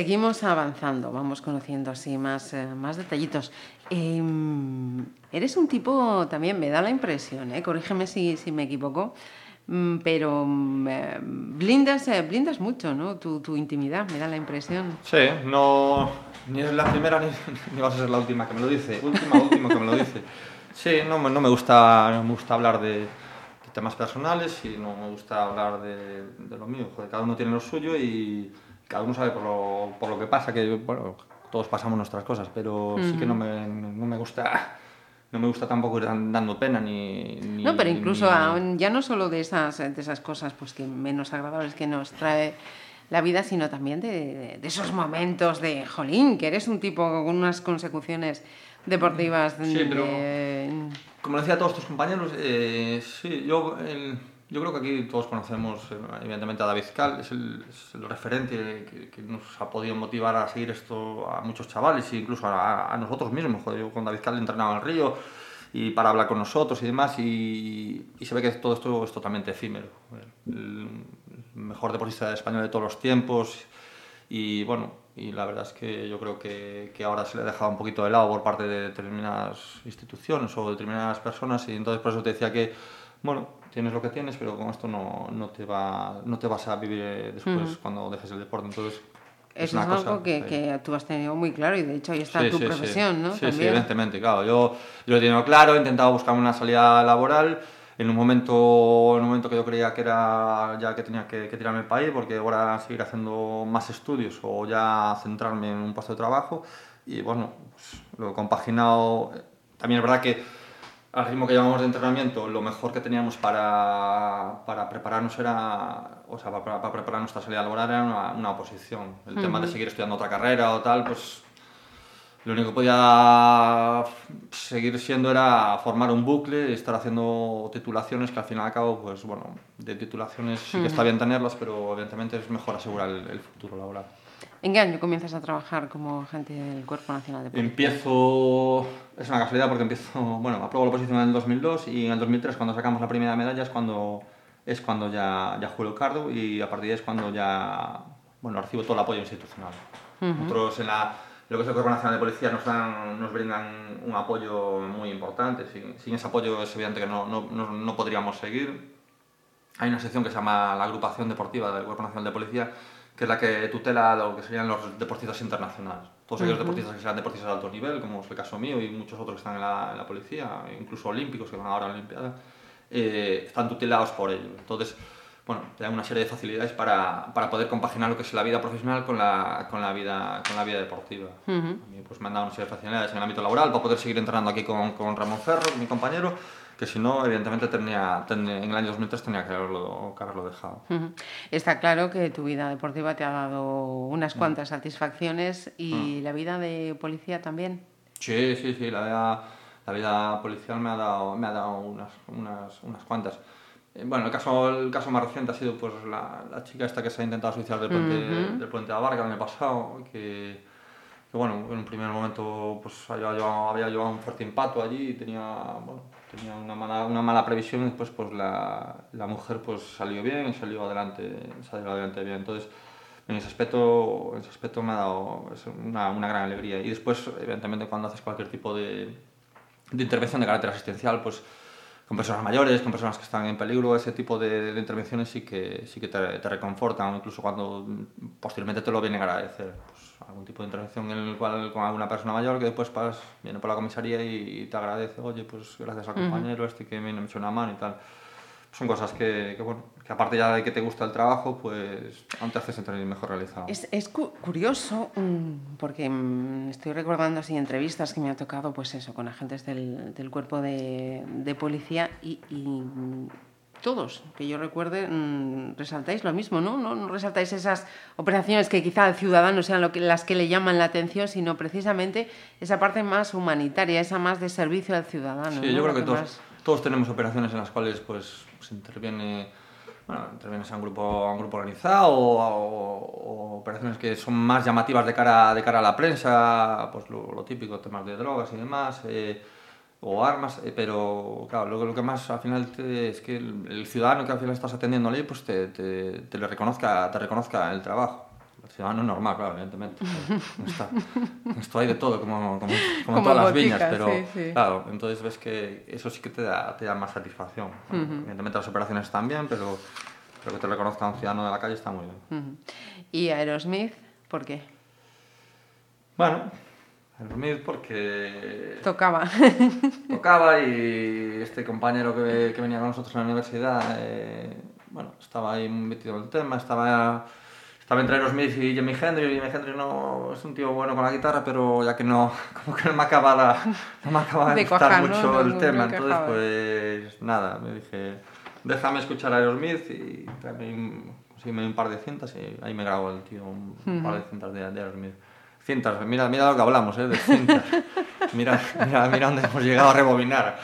seguimos avanzando, vamos conociendo así más, eh, más detallitos. Em, eres un tipo, también me da la impresión, ¿eh? corrígeme si, si me equivoco, mm, pero mm, eh, blindas, eh, blindas mucho ¿no? tu, tu intimidad, me da la impresión. Sí, no, ni es la primera ni, ni vas a ser la última que me lo dice. Última, última que me lo dice. Sí, no, no me gusta, no me gusta hablar de temas personales y no me gusta hablar de, de lo mío. Joder, cada uno tiene lo suyo y cada uno sabe por lo, por lo que pasa, que bueno, todos pasamos nuestras cosas, pero sí que no me, no me gusta... No me gusta tampoco ir dan- dando pena ni... ni- No, pero incluso ni- aún ya no solo de esas, de esas cosas pues, que menos agradables que nos trae la vida, sino también de, de esos momentos de, jolín, que eres un tipo con unas consecuciones deportivas Sí, pero- de- Como decía a todos tus compañeros, eh, sí, yo, el- Yo creo que aquí todos conocemos, eh, evidentemente, a David Cal, es el, es el referente que, que nos ha podido motivar a seguir esto a muchos chavales e incluso a, a nosotros mismos. Joder, yo con David Cal entrenaba en el Río y para hablar con nosotros y demás, y, y se ve que todo esto es totalmente efímero. El mejor deportista español de todos los tiempos, y bueno, y la verdad es que yo creo que, que ahora se le ha dejado un poquito de lado por parte de determinadas instituciones o determinadas personas, y entonces por eso te decía que, bueno, tienes lo que tienes, pero con esto no, no, te, va, no te vas a vivir eh, después cuando dejes el deporte. Entonces, Eso es, una algo cosa, que, sí. que tú has tenido muy claro y de hecho ahí está Sí, tu sí, sí. profesión, ¿no? Sí, sí, También. evidentemente, claro. Yo, yo lo he tenido claro, he intentado buscar una salida laboral en un momento, en un momento que yo creía que era ya que tenía que, que tirarme el país, porque ahora seguir haciendo más estudios o ya centrarme en un puesto de trabajo. Y bueno, pues, lo he compaginado. También es verdad que al ritmo que llevamos de entrenamiento, lo mejor que teníamos para, para prepararnos era, o sea, para, para preparar nuestra salida laboral era una, una oposición. El tema de seguir estudiando otra carrera o tal, pues lo único que podía seguir siendo era formar un bucle y estar haciendo titulaciones que al fin y al cabo, pues bueno, de titulaciones sí que está bien tenerlas, pero evidentemente es mejor asegurar el, el futuro laboral. ¿En qué año comienzas a trabajar como agente del Cuerpo Nacional de Policía? Empiezo, es una casualidad porque empiezo, bueno, apruebo la oposición en el 2002 y en el 2003 cuando sacamos la primera medalla es cuando, es cuando ya, ya juego el cargo y a partir de ahí es cuando ya, bueno, recibo todo el apoyo institucional. Nosotros en la, lo que es el Cuerpo Nacional de Policía nos, dan, nos brindan un apoyo muy importante, sin, sin ese apoyo es evidente que no, no, no, no podríamos seguir. Hay una sección que se llama la Agrupación Deportiva del Cuerpo Nacional de Policía, que es la que tutela lo que serían los deportistas internacionales. Todos aquellos deportistas que sean deportistas de alto nivel, como es el caso mío y muchos otros que están en la, en la policía, incluso olímpicos que van ahora a la Olimpiada, eh, están tutelados por ello. Entonces, bueno, te dan una serie de facilidades para, para poder compaginar lo que es la vida profesional con la, con la, vida, con la vida deportiva. A mí pues, me han dado una serie de facilidades en el ámbito laboral para poder seguir entrenando aquí con, con Ramón Ferro, mi compañero, que si no, evidentemente, tenía, tenía- en el año 2003 tenía que haberlo, que haberlo dejado. Está claro que tu vida deportiva te ha dado Mm. unas cuantas satisfacciones y la vida de policía también. Sí, sí, sí, la vida, la vida policial me ha dado, me ha dado unas, unas, unas cuantas. Eh, Bueno, el caso, el caso más reciente ha sido pues, la, la chica esta que se ha intentado suicidar del puente, del puente de la Barca el año pasado, que, que, bueno, en un primer momento pues, había, llevado, había llevado un fuerte impacto allí y tenía, bueno, tenía una, mala, una mala previsión y después pues, la, la mujer pues, salió bien y salió adelante, salió adelante bien. Entonces, en ese aspecto, en ese aspecto me ha dado una, una gran alegría. Y después, evidentemente, cuando haces cualquier tipo de, de intervención de carácter asistencial, pues con personas mayores, con personas que están en peligro, ese tipo de, de intervenciones sí que, sí que te, te reconfortan, incluso cuando posteriormente te lo vienen a agradecer. Algún tipo de intervención en el cual con alguna persona mayor que después pas, viene por la comisaría y, te agradece, oye, pues gracias al compañero este que me me echó una mano y tal. Son cosas que, que, bueno, que aparte ya de que te gusta el trabajo, pues aún te hace sentir mejor realizado. Es, es cu- curioso mm, porque mm, estoy recordando así entrevistas que me ha tocado, pues eso, con agentes del, del cuerpo de, de policía y, y, mm, todos, que yo recuerde, mm, resaltáis lo mismo, ¿no? ¿no? No resaltáis esas operaciones que quizá al ciudadano sean lo que, las que le llaman la atención, sino precisamente esa parte más humanitaria, esa más de servicio al ciudadano. Sí, ¿no? yo creo que todos, más- todos tenemos operaciones en las cuales pues, se interviene, bueno, intervienes a un grupo, a un grupo organizado o, o- o operaciones que son más llamativas de cara, de cara a la prensa, pues lo, lo típico, temas de drogas y demás, eh, o armas, eh, pero claro, lo, lo que más al final te- es que el, el ciudadano que al final estás atendiendo ahí, pues te, te, te le reconozca, te reconozca el trabajo. El ciudadano normal, claro, evidentemente. No está- Esto hay de todo, como, como, como Como todas las botica, viñas, pero sí, sí. Claro, entonces ves que eso sí que te da, te da más satisfacción. Bueno, Evidentemente las operaciones están bien, pero, pero que te reconozca un ciudadano de la calle está muy bien. Ujú. Y Aerosmith, ¿por qué? Bueno, el Smith porque Tocaba. tocaba y este compañero que, que venía con nosotros en la universidad, eh, bueno, estaba ahí metido en el tema, estaba, estaba entre Aerosmith y Jimi Hendrix, y Jimi Hendrix no es un tío bueno con la guitarra, pero ya que no, como que no me acaba, la- no me acaba de, gustar mucho No, el no, tema, entonces pues nada, me dije, déjame escuchar a Aerosmith y tráeme un, un par de cintas y ahí me grabo el tío un, un par de cintas de, de Aerosmith. Cintas, mira, mira lo que hablamos, ¿eh? De cintas. Mira, mira, mira dónde hemos llegado a rebobinar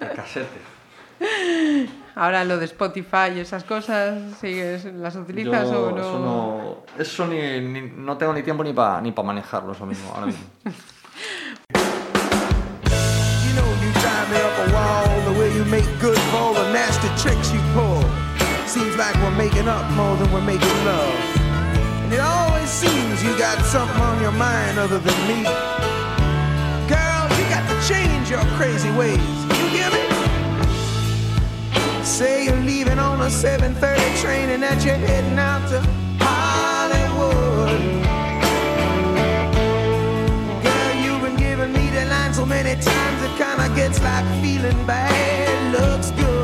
el casete. Ahora lo de Spotify y esas cosas, ¿sigues, ¿las utilizas Yo o no? Eso, no, eso ni, ni- no tengo ni tiempo ni para ni pa manejarlo, eso mismo, ahora mismo. And it always seems you got something on your mind other than me. Girl, you got to change your crazy ways. You hear me? Say you're leaving on a 7:30 train and that you're heading out to Hollywood. Girl, you've been giving me the line so many times it kinda gets like feeling bad looks good.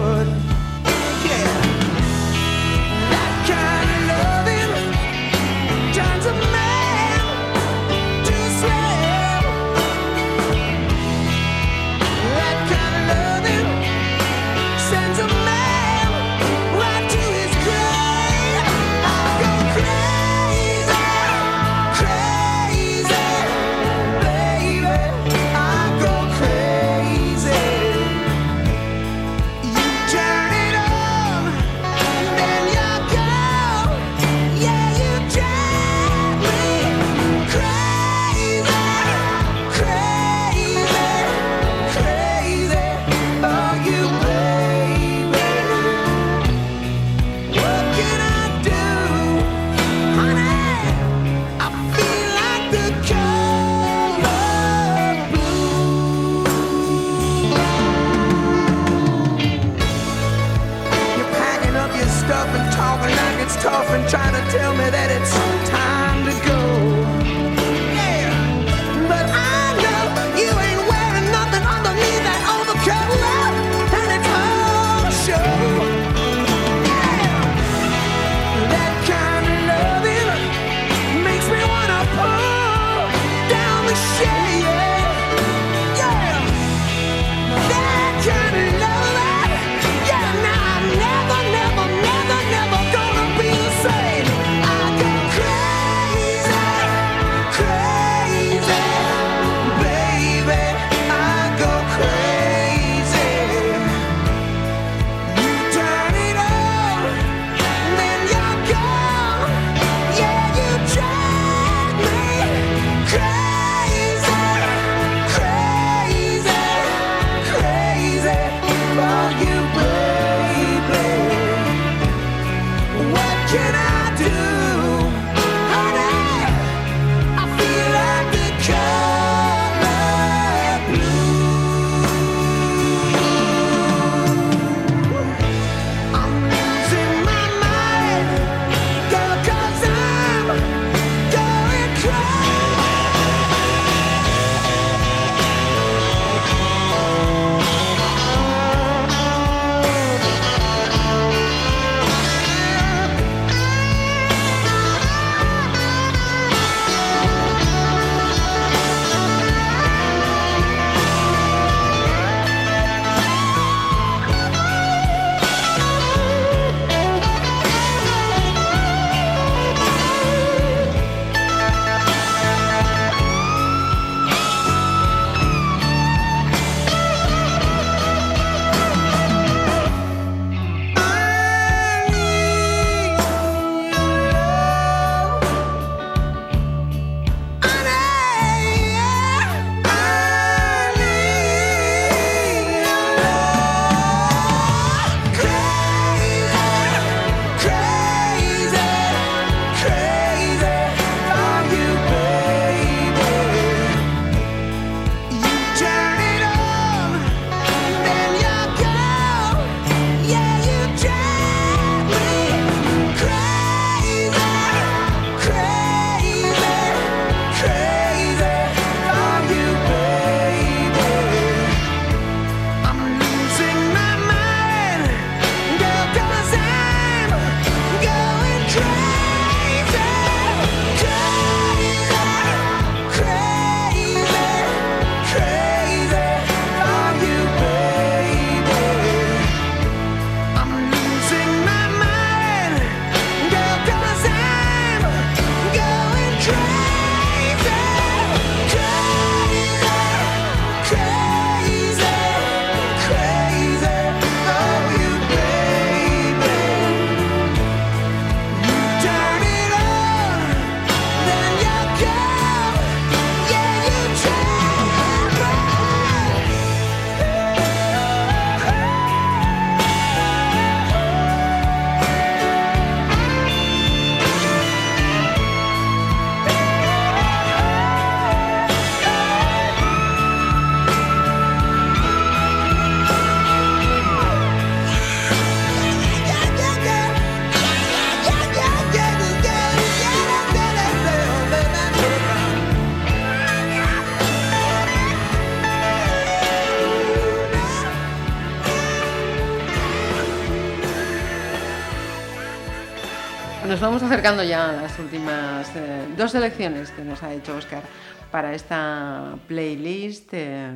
Vamos acercando ya a las últimas eh, dos selecciones que nos ha hecho Oscar para esta playlist. eh,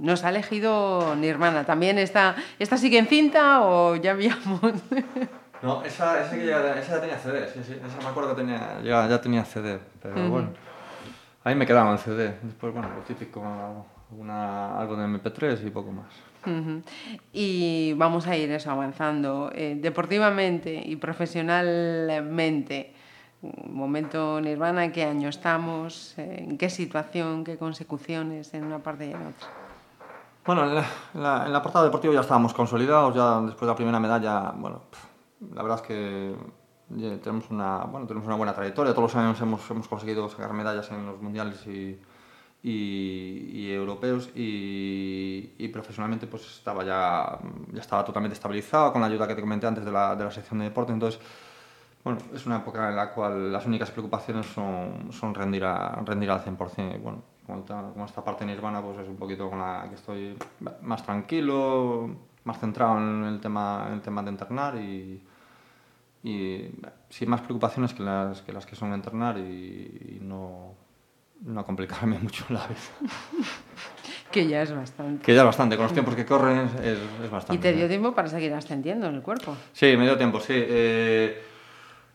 nos ha elegido Nirvana. ¿También esta, esta sigue en cinta o ya habíamos...? No, esa, esa, que ya, esa ya tenía CD, sí, sí. Esa me acuerdo que tenía, ya, ya tenía CD, pero bueno. Ahí me quedaba el CD. Después, bueno, lo típico, una, algo de MP3 y poco más. Y vamos a ir eso avanzando eh, deportivamente y profesionalmente. Momento Nirvana, ¿en qué año estamos? Eh, ¿En qué situación? ¿Qué consecuciones en una parte y en otra? Bueno, en la, en la, ya estábamos consolidados, ya después de la primera medalla, bueno, la verdad es que tenemos una, bueno, tenemos una buena trayectoria, todos los años hemos, hemos conseguido sacar medallas en los mundiales y, y, y europeos y, y profesionalmente pues estaba ya, ya estaba totalmente estabilizado con la ayuda que te comenté antes de la, de la sección de deporte, entonces bueno, es una época en la cual las únicas preocupaciones son, son rendir, a, rendir al 100%. Y bueno, como esta, parte nirvana, pues es un poquito con la que estoy más tranquilo, más centrado en el tema, en el tema de entrenar y, y sin más preocupaciones que las que, las que son entrenar y, y no, no complicarme mucho la vida. Que ya es bastante. Que ya es bastante, con los tiempos que corren es, es bastante. ¿Y te dio tiempo para seguir ascendiendo en el cuerpo? Sí, me dio tiempo, sí. Eh,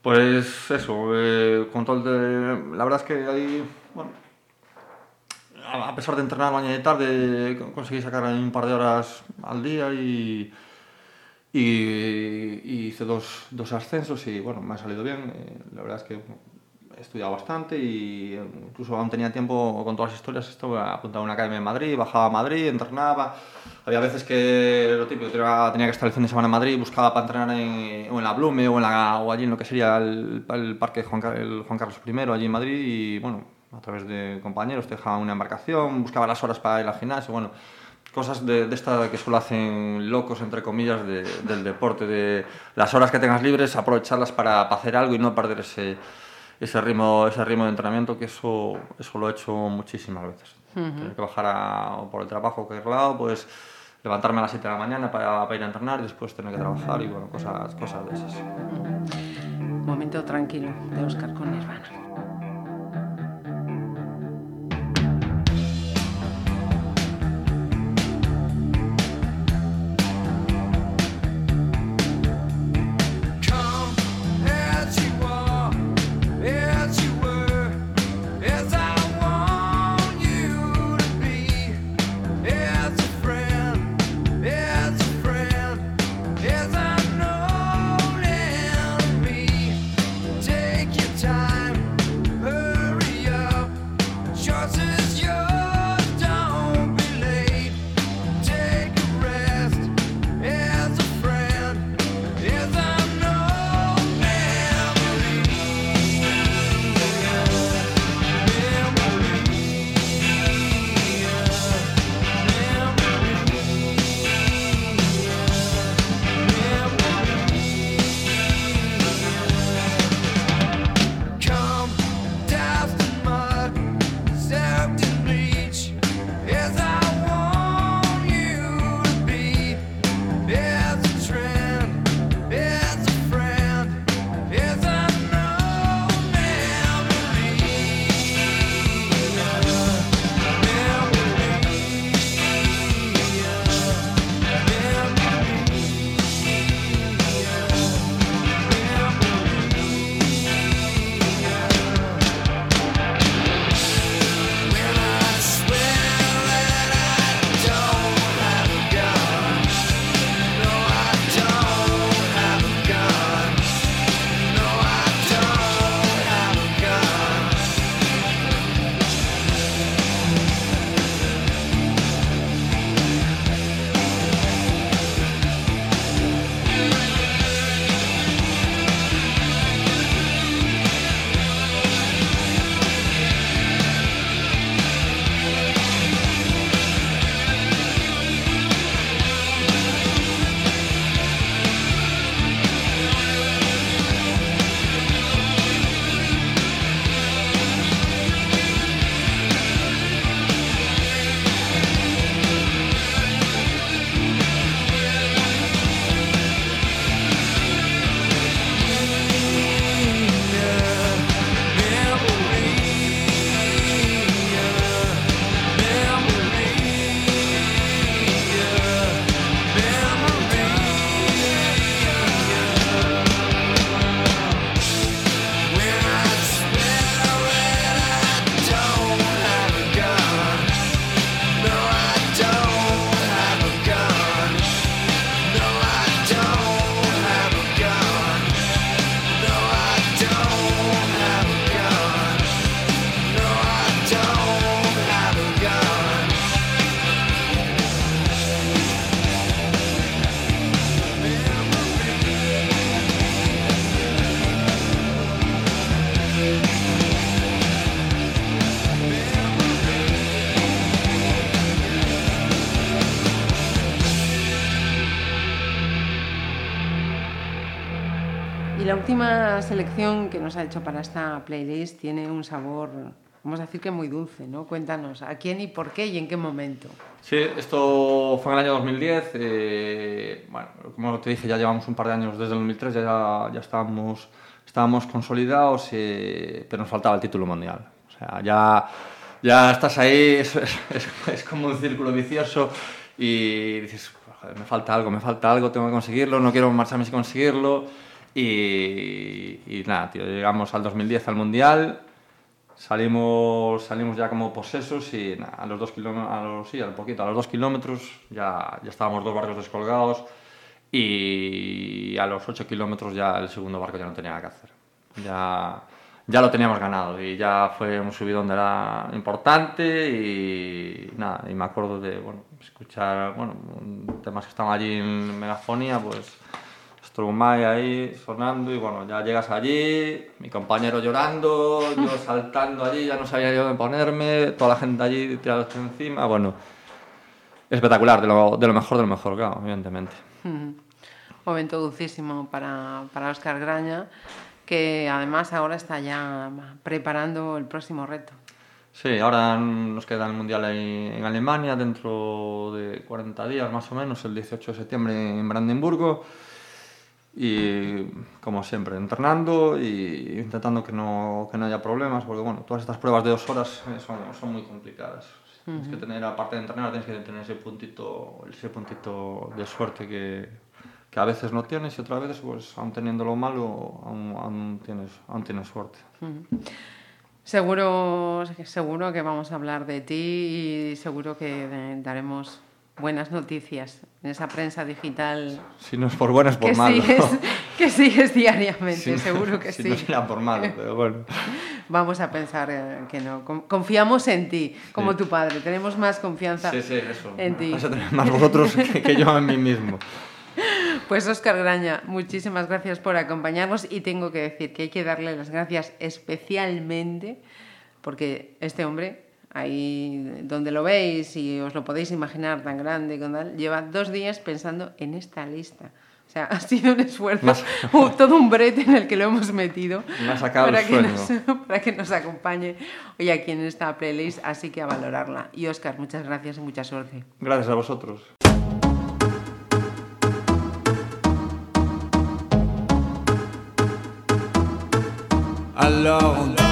pues eso, eh, control de... La verdad es que ahí, bueno, a pesar de entrenar mañana y tarde, co- conseguí sacar un par de horas al día y, y, y hice dos, dos ascensos y bueno, me ha salido bien. Eh, la verdad es que he estudiado bastante y incluso aún tenía tiempo con todas las historias. Esto apuntaba a una academia en Madrid, bajaba a Madrid, entrenaba. Había veces que lo típico, tenía, tenía que estar el fin de semana en Madrid, buscaba para entrenar en, o en la Blume o, en la, o allí en lo que sería el, el parque Juan, el Juan Carlos I, allí en Madrid. Y bueno, a través de compañeros te dejaban una embarcación, buscaba las horas para ir al gimnasio. Bueno, cosas de, de esta que solo hacen locos, entre comillas, de- del deporte, de las horas que tengas libres, aprovecharlas para, para hacer algo y no perder ese, ese, ritmo, ese ritmo de entrenamiento, que eso, eso lo he hecho muchísimas veces. Tener que bajar a- por el trabajo o cualquier lado, pues levantarme a las 7 de la mañana para, para ir a entrenar y después tener que trabajar y bueno, cosas, cosas de esas. Momento tranquilo de Oscar con Nirvana. La última selección que nos ha hecho para esta playlist tiene un sabor, vamos a decir que muy dulce, ¿no? Cuéntanos, ¿a quién y por qué y en qué momento? Sí, esto fue en el año 2010. eh, bueno, como te dije, ya llevamos un par de años desde el 2003, ya, ya estábamos, estábamos consolidados, eh, pero nos faltaba el título mundial. O sea, ya, ya estás ahí, es, como un círculo vicioso y dices, "Joder, me falta algo, me falta algo, tengo que conseguirlo, no quiero marcharme sin conseguirlo. Y, y nada, tío, llegamos al 2010 al mundial. Salimos, salimos ya como posesos y nada, a los dos kilómetros, sí, al poquito, a los dos kilómetros ya, ya estábamos dos barcos descolgados y a los ocho kilómetros ya el segundo barco ya no tenía nada que hacer. Ya, ya lo teníamos ganado y ya fue un subidón de era importante y nada, y me acuerdo de, bueno, escuchar, bueno, temas que estaban allí en Megafonía, pues Stromae ahí sonando y bueno, ya llegas allí, mi compañero llorando, yo saltando allí, ya no sabía yo dónde ponerme, toda la gente allí tirada encima, bueno, espectacular, de lo, de lo mejor de lo mejor, claro, evidentemente. Momento dulcísimo para, para Oscar Graña, que además ahora está ya preparando el próximo reto. Sí, ahora nos queda el Mundial ahí en Alemania dentro de 40 días más o menos, el 18 de septiembre en Brandenburgo. Y como siempre, entrenando y intentando que no, que no haya problemas, porque bueno, todas estas pruebas de dos horas eh, son, son muy complicadas. Tienes que tener, aparte de entrenar, tienes que tener ese puntito, ese puntito de suerte que, que a veces no tienes y otras veces, pues, aún teniéndolo malo, aún, aún tienes, aún tienes suerte. Seguro, seguro que vamos a hablar de ti y seguro que daremos buenas noticias en esa prensa digital Si no es por bueno, es por que sigues, que sigues diariamente, Si- seguro que si sí. no será por malo, pero bueno. Vamos a pensar eh, que no. Con- Confiamos en ti, como Sí. tu padre. Tenemos más confianza Sí, sí, eso. en ti. Vais a tener más vosotros que, que yo en mí mismo. Pues Óscar Graña, muchísimas gracias por acompañarnos y tengo que decir que hay que darle las gracias especialmente porque este hombre, ahí donde lo veis y os lo podéis imaginar tan grande, con tal, lleva dos días pensando en esta lista. O sea, ha sido un esfuerzo, todo un brete en el que lo hemos metido Me ha sacado para, el que nos, para que nos acompañe hoy aquí en esta playlist, así que a valorarla. Y Óscar, muchas gracias y mucha suerte. Gracias a vosotros. Alors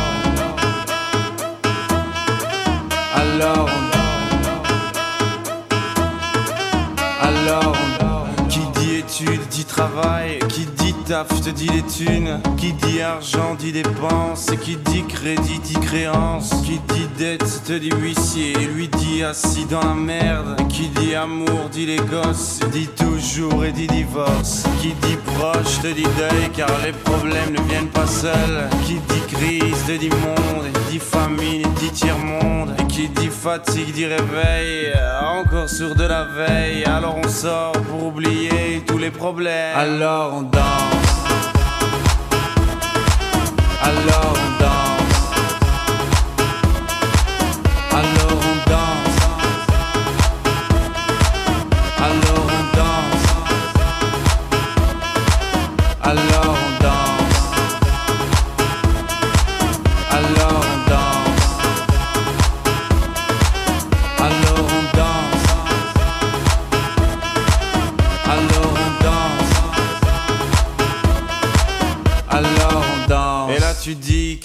études dit travail Qui dit taf te dit les thunes Qui dit argent dit dépenses Qui dit crédit dit créance Qui dit dette te dit huissier Lui dit assis dans la merde Qui dit amour dit les gosses Dit toujours et dit divorce Qui dit proche te dit deuil Car les problèmes ne viennent pas seuls Qui dit crise te dit monde Dit famine dit tiers-monde. Et qui dit fatigue dit réveil. Encore sur de la veille. Alors on sort pour oublier tous les problèmes. Alors on danse. Alors on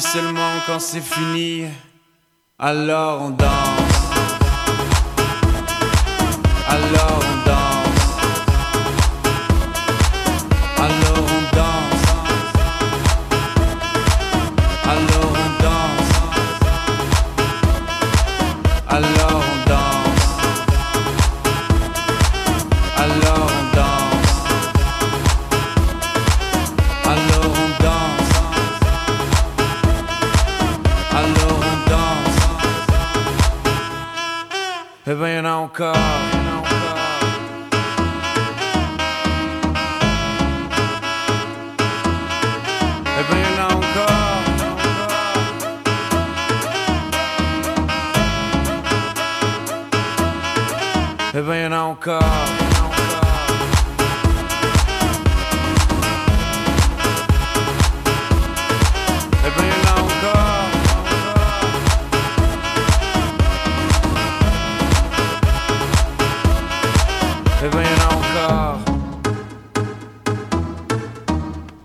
seulement quand c'est fini, alors on danse. Alors on